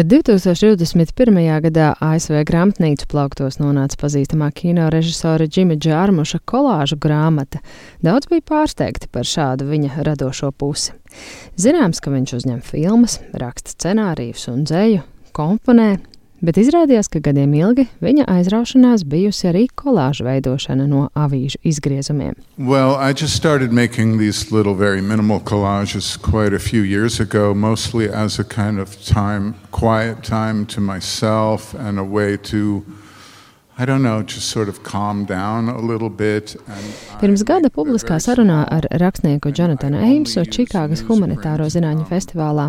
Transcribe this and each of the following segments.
Kad 2021. gadā ASV grāmatnīcu plauktos nonāca pazīstamā kino režisora Džima Džārmuša kolāžu grāmata, daudz bija pārsteigti par šādu viņa radošo pusi. Zināms, ka viņš uzņem filmas, raksta scenārijus un dzēju, komponē, Bet izrādījās, ka gadiem ilgi viņa aizraušanās bijusi arī kolāžu veidošana no avīžu izgriezumiem. Well, I just started making these little, very minimal collages quite a few years ago, mostly as a kind of time, quiet time to myself and a way to Know, sort of Pirms gada publiskā sarunā ar rakstnieku Jonatanu Eimsu Čikāgas humanitāro zinātņu festivālā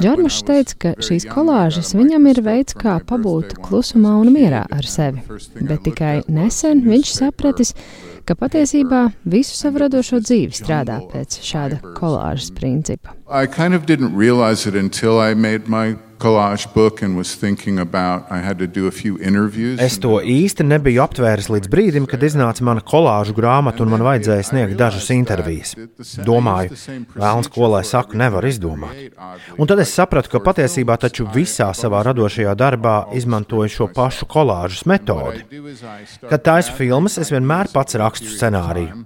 Džarmušs teica, ka šīs kolāžas viņam ir veids, kā pabūt klusumā un mierā ar sevi. Bet tikai nesen viņš sapratis, ka patiesībā visu savu radošo dzīvi strādā pēc šāda kolāžas principa. I kind of Es to īsti nebiju aptvēris līdz brīdim, kad iznāca mana kolāžu grāmata un man vajadzēja sniegt dažas intervijas. Domāju, vēlams, ko lai saku, nevar izdomāt. Un tad es sapratu, ka patiesībā taču visā savā radošajā darbā izmantoju šo pašu kolāžas metodi. Kad taisu filmas, es vienmēr pats rakstu scenāriju.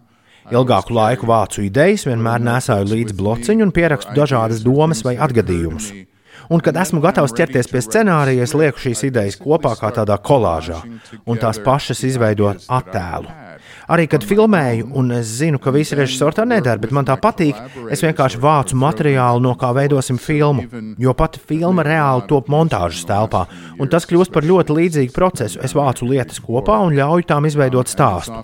Ilgāku laiku vācu idejas, vienmēr nesāju līdzi blociņu un pierakstu dažādas domas vai atgadījumus. Un, kad esmu gatavs ķerties pie scenārija, es lieku šīs idejas kopā kā tādā kolāžā, un tās pašas izveidot attēlu. Arī kad filmēju, un es zinu, ka visi režisori tā nedara, bet man tā patīk, es vienkārši vācu materiālu, no kā veidosim filmu. Jo pati filma reāli top montāžas telpā, un tas kļūst par ļoti līdzīgu procesu. Es vācu lietas kopā un ļauju tām izveidot stāstu.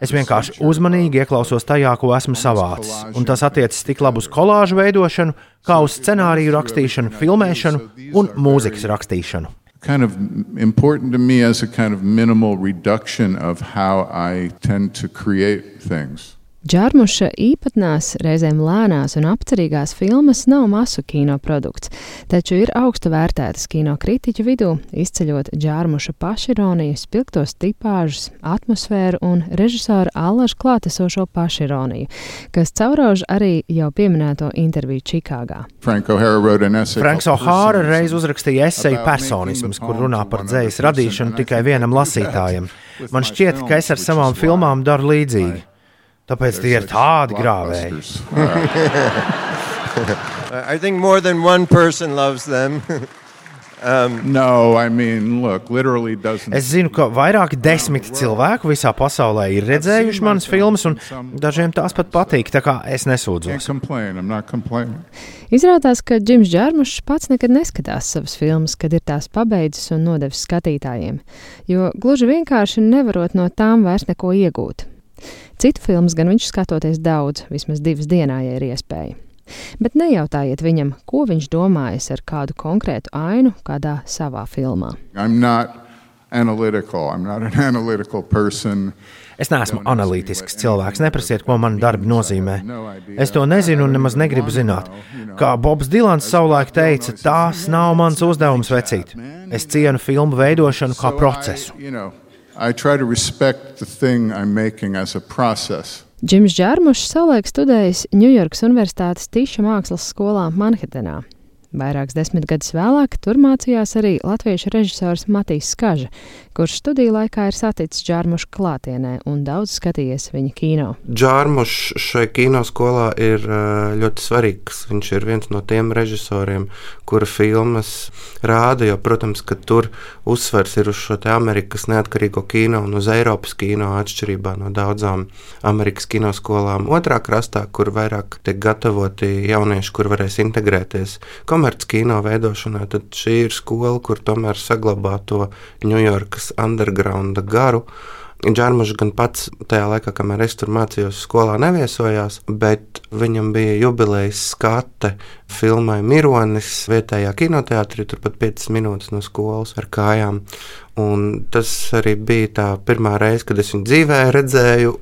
Es vienkārši uzmanīgi ieklausos tajā, ko esmu savācis, un tas attiecas tik labi uz kolāžu veidošanu, kā uz scenāriju rakstīšanu, filmēšanu un mūzikas rakstīšanu. Kind of important to me as a kind of minimal reduction of how I tend to create things. Džārmuša īpatnās, reizēm lēnās un apcerīgās filmas nav masu kino produkts, taču ir augstu vērtētas kino kritiķu vidū, izceļot Džārmuša pašironiju, spilgtos tipāžus, atmosfēru un režisora Allaša klātesošo pašironiju, kas caurauž arī jau pieminēto interviju Čikāgā. Franks O'Hara reiz uzrakstīja eseju personisms, kur runā par dzējas radīšanu tikai vienam lasītājam. Man šķiet, ka es ar savām filmām daru līdzīgi. Tāpēc tie ir tādi grāvēji. I think more than one person loves them. Um, no, I mean, look, es zinu, ka vairāki desmiti cilvēku visā pasaulē ir redzējuši manas filmas, un dažiem tās pat patīk. Tā kā es nesūdzos. Izrādās, ka Džims Džārmušs pats nekad neskatās savas filmas, kad ir tās pabeidzis un nodevis skatītājiem, jo gluži vienkārši nevarot no tām vairs neko iegūt. Citu filmas gan viņš skatoties daudz, vismaz divas dienā, ja ir iespēja. Bet nejautājiet viņam, ko viņš domājas ar kādu konkrētu ainu kādā savā filmā. Es neesmu analītisks cilvēks. Neprasiet, ko man darbi nozīmē. Es to nezinu un nemaz negribu zināt. Kā Bobs Dilans savulaik teica, tās nav mans uzdevums vecīt. Es cienu filmu veidošanu kā procesu. I try to respect the thing I'm making as a process. Džims Džārmušs savulaik studējis Ņujorkas Universitātes Tīša mākslas skolā Manhetenā. Vairākas desmitgadus vēlāk tur mācījās arī latviešu režisors Matīs Skaža, kurš studiju laikā ir saticis Džārmušu klātienē un daudz skatījies viņa kino. Džārmušs šai kinoskolā ir ļoti svarīgs. Viņš ir viens no tiem režisoriem, kura filmas rāda, jo, protams, ka tur uzsvers ir uz šo Amerikas neatkarīgo kino un uz Eiropas kino atšķirībā no daudzām Amerikas kinoskolām otrā krastā, kur vairāk tiek gatavoti jaunieši, kur varēs integrēties komerckino veidošanā, tad šī ir skola, kur tomēr saglabā to Ņujorkas undergrounda garu. Džārmušs gan pats tajā laikā, kamēr es tur mācījos, skolā neviesojās, bet viņam bija jubilejas skate filmai Mironis vietējā kinoteātrī, turpat 5 minūtes no skolas ar kājām. Un tas arī bija tā pirmā reize, kad es viņu dzīvē redzēju.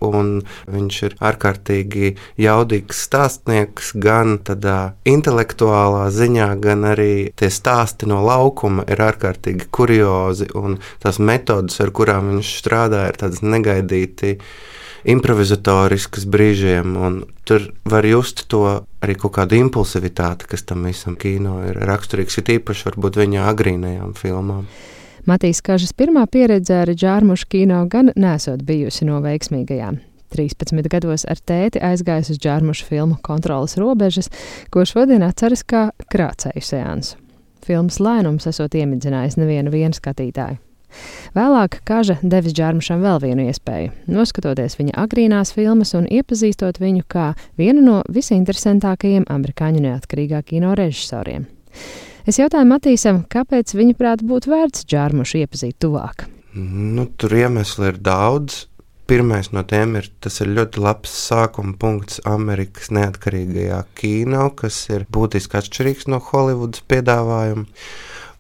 Viņš ir ārkārtīgi jaudīgs stāstnieks, gan tādā intelektuālā ziņā, gan arī tie stāsti no laukuma ir ārkārtīgi kuriozi. Tās metodas, ar kurām viņš strādā, ir tādas negaidītas improvizatoriskas brīžiem, un tur var just to arī kaut kādu impulsivitāti, kas tam visam kino ir raksturīgs, ir īpaši varbūt viņa agrīnajām filmām. Matīs Kažas pirmā pieredze ar džārmušu kino gan nesot bijusi no veiksmīgajām. 13 gados ar tēti aizgājis uz džārmušu filmu Kontrolas robežas, ko šodien atceras kā krācēju seansu. Filmas lēnums esot iemidzinājis nevienu skatītāju. Vēlāk Kaža devis Džārmušam vēl vienu iespēju, noskatoties viņa agrīnās filmas un iepazīstot viņu kā vienu no visinteresantākajiem amerikāņu neatkarīgā kino režisoriem. Es jautāju Matīsam, kāpēc viņa prāt būtu vērts Džārmušu iepazīt tuvāk. Nu, tur iemesli ir daudz. Pirmais no tiem ir tas ir ļoti labs sākuma punkts Amerikas neatkarīgajā kino, kas ir būtiski atšķirīgs no Holivudas piedāvājuma.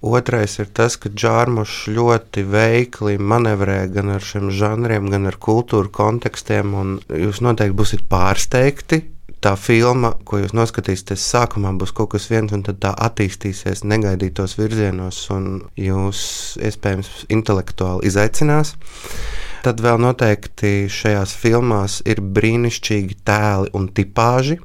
Otrais ir tas, ka Džārmušs ļoti veikli manevrē gan ar šiem žanriem, gan ar kultūru kontekstiem, un jūs noteikti būsiet pārsteigti, tā filma, ko jūs noskatīsieties, sākumā būs kaut kas viens, un tad tā attīstīsies negaidītos virzienos, un jūs iespējams intelektuāli izaicinās. Tad vēl noteikti šajās filmās ir brīnišķīgi tēli un tipāži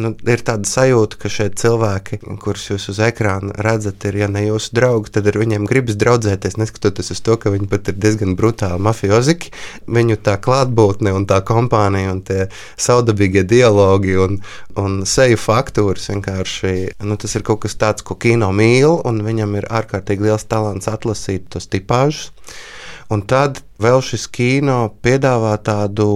nu, ir tāda sajūta, ka šie cilvēki, kurus jūs uz ekrāna redzat, ir, ja ne jūsu draugi, tad ar viņiem gribas draudzēties, neskatoties uz to, ka viņi pat ir diezgan brutāli mafioziki. Viņu tā klātbūtne un tā kompānija un tie saudabīgie dialogi un, un seju faktūras vienkārši, nu, tas ir kaut kas tāds, ko kino mīl, un viņam ir ārkārtīgi liels talants atlasīt tos tipāžus. Un tad vēl šis kino piedāvā tādu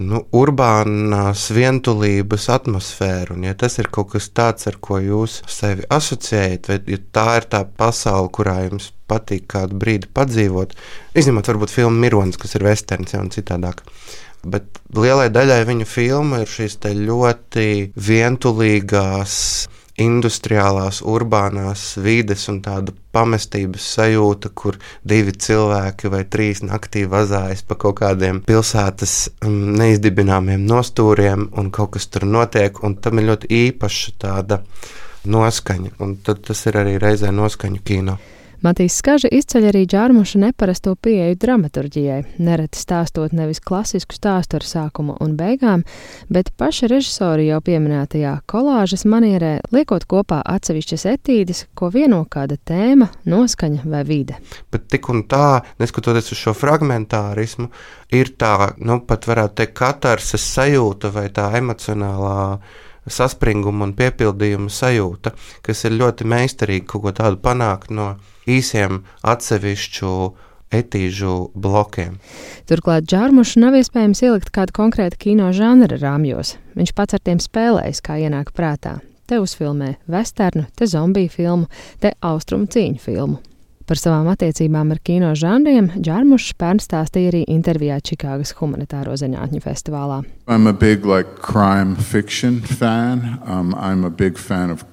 nu, urbānās vientulības atmosfēru. Un, ja tas ir kaut kas tāds, ar ko jūs sevi asociējat, vai ja tā ir tā pasaule, kurā jums patīk kādu brīdi padzīvot, izņemot varbūt filmu Mironis, kas ir westerns ja, un citādāk. Bet lielai daļai viņu filmu ir šīs ļoti vientulīgās industriālās, urbānās vides un tāda pamestības sajūta, kur divi cilvēki vai trīs naktī vazājas pa kaut kādiem pilsētas um, neizdibināmiem nostūriem, un kaut kas tur notiek, un tam ir ļoti īpaša tāda noskaņa, un tas ir arī reizē noskaņu kino. Matīs Skaža izceļ arī džārmuša neparasto pieeju dramaturģijai, nereti stāstot nevis klasisku stāstu ar sākumu un beigām, bet paša režisori jau pieminētajā kolāžas manierē liekot kopā atsevišķas etīdes, ko vieno kāda tēma, noskaņa vai vide. Bet tik un tā, neskatoties uz šo fragmentārismu, ir tā, nu pat varētu teikt, katarses sajūta vai tā emocionālā saspringuma un piepildījuma sajūta, kas ir ļoti meistarīgi kaut ko tādu panākt no īsiem atsevišķu etīžu blokiem. Turklāt džārmušu nav iespējams ielikt kādu konkrētu kino žanra rāmjos. Viņš pats ar tiem spēlējas, kā ienāk prātā. Te uzfilmē vesternu, te zombiju filmu, te austrumu cīņu filmu. Par savām attiecībām ar kino žanriem Džārmušs pērn stāstīja arī intervijā Čikāgas humanitāro zinātņu festivālā. I'm a big like crime fiction fan. Um, I'm a big fan of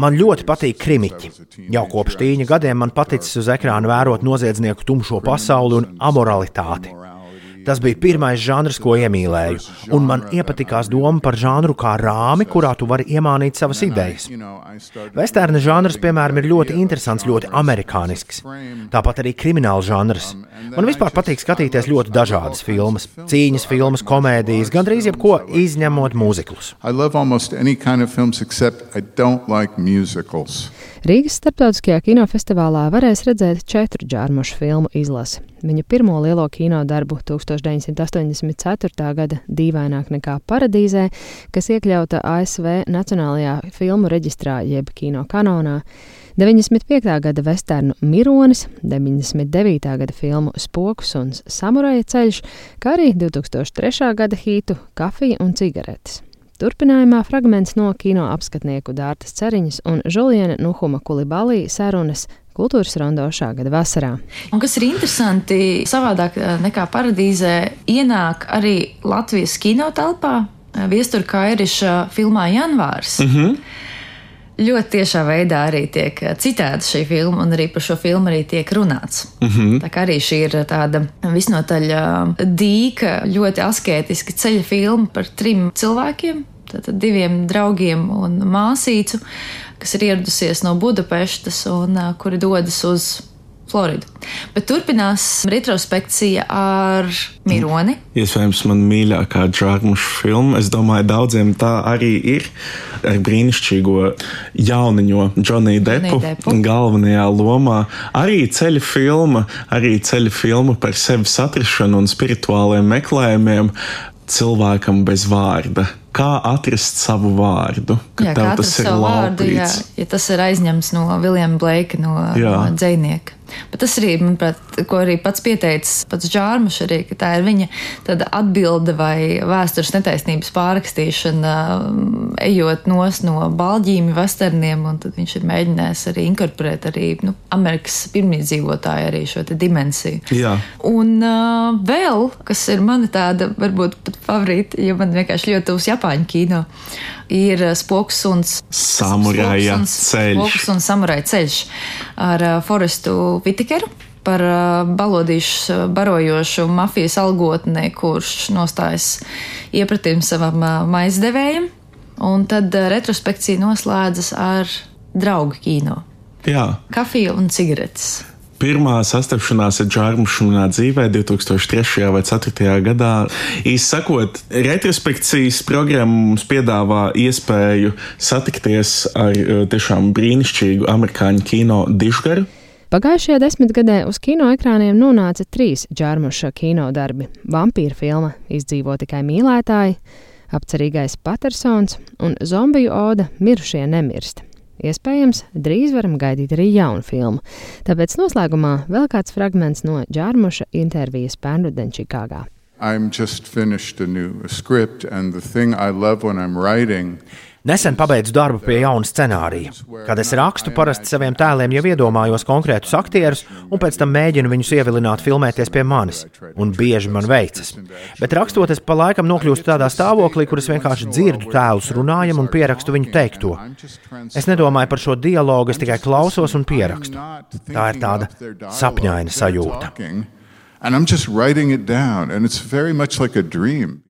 Man ļoti patīk krimiķi. Jau kopš tīņa gadiem man paticis uz ekrāna vērot noziedznieku tumšo pasauli un amoralitāti. Tas bija pirmais žanrs, ko iemīlēju, un man iepatikās doma par žanru kā rāmi, kurā tu vari iemānīt savas idejas. Vesterna žanrs, piemēram, ir ļoti interesants, ļoti amerikānisks. Tāpat arī krimināla žanrs. Man vispār patīk skatīties ļoti dažādas filmas, cīņas filmas, komēdijas, gandrīz jebko izņemot mūziklus. Rīgas starptautiskajā kinofestivālā varēs redzēt četru džārmušu filmu izlasi. Viņa pirmo lielo kino darbu 1984. gada Dīvaināk nekā paradīzē, kas iekļauta ASV Nacionālajā filmu reģistrā jeb kino kanonā, 95. gada vesternu Mironis, 99. gada filmu Spoks un Samuraja ceļš, kā arī 2003. gada hītu Kafija un cigaretes. Turpinājumā fragments no kino apskatnieku Dārtas Ceriņas un Žuliena Nuhuma Kulibalī sarunas kultūras rondo šā gada vasarā. Un kas ir interesanti, savādāk eh, nekā paradīzē, ienāk arī Latvijas kinotelpā eh, Viestura Kairiša filmā Janvārs. Mm -hmm ļoti tiešā veidā arī tiek eh, citēta šī filma, un arī par šo filmu arī tiek runāts. Mm -hmm. Tā kā arī šī ir tāda visnotaļ dīka, ļoti asketiska ceļa filma par trim cilvēkiem, tātad diviem draugiem un māsīcu, kas ir ieradusies no Budapestas un kuri dodas uz Floridu. Bet turpinās retrospekcija ar Mironi. Iespējams, man mīļākā džārmuša filma. Es domāju, daudziem tā arī ir. Ar brīnišķīgo jauniņo Džoniju Depu, Depu galvenajā lomā. Arī ceļa filma, arī ceļa filma par sevis atrašanu un spirituāliem meklējumiem cilvēkam bez vārda kā atrast savu vārdu. Ka jā, tev tas ir vārdu, jā, ja tas ir aizņemts no Viljama Blake, no, jā. no dzinieka. Bet tas arī, manuprāt, ko arī pats pieteicis pats Džārmušs, arī, ka tā ir viņa atbilde vai vēstures netaisnības pārrakstīšana, ejot nos no balģīmi westerniem, un tad viņš ir mēģinājis arī inkorporēt arī nu, Amerikas pirmīdzīvotāju arī šo dimensiju. Jā. Un uh, vēl, kas ir mana tāda, varbūt pat favorīta, jo man vienkārši ļoti tuvs Japāņu kino, ir spoks un samuraja ceļš. Spoks un samuraja ceļš ar uh, Forestu Vitikeru par balodīšu barojošu mafijas algotni, kurš nostājas iepratīm savam maizdevējam. Un tad retrospekcija noslēdzas ar draugu kino. Jā. Kafija un cigaretes. Pirmā sastapšanās ar Džārmušu manā dzīvē 2003. vai 2004. gadā. Īsi sakot, retrospekcijas programma mums piedāvā iespēju satikties ar tiešām brīnišķīgu amerikāņu kino dižgaru Pagājušajā desmitgadē uz kino ekrāniem nonāca trīs Džārmuša kino darbi - vampīra filma Izdzīvo tikai mīlētāji, apcerīgais Patersons un zombiju oda Mirušie nemirst. Iespējams, drīz varam gaidīt arī jaunu filmu. Tāpēc noslēgumā vēl kāds fragments no Džārmuša intervijas pērnudien Čikāgā. I'm just finished a new script, and the thing I love when I'm writing Nesen pabeidzu darbu pie jauna scenārija. Kad es rakstu, parasti saviem tēliem jau iedomājos konkrētus aktierus, un pēc tam mēģinu viņus ievilināt, filmēties pie manis. Un bieži man veicas. Bet rakstot, es pa laikam nokļūstu tādā stāvoklī, kur es vienkārši dzirdu tēlus runājam un pierakstu viņu teikto. Es nedomāju par šo dialogu, es tikai klausos un pierakstu. Tā ir tāda sapņaina sajūta. And I'm just writing it down, and it's very much like a dream.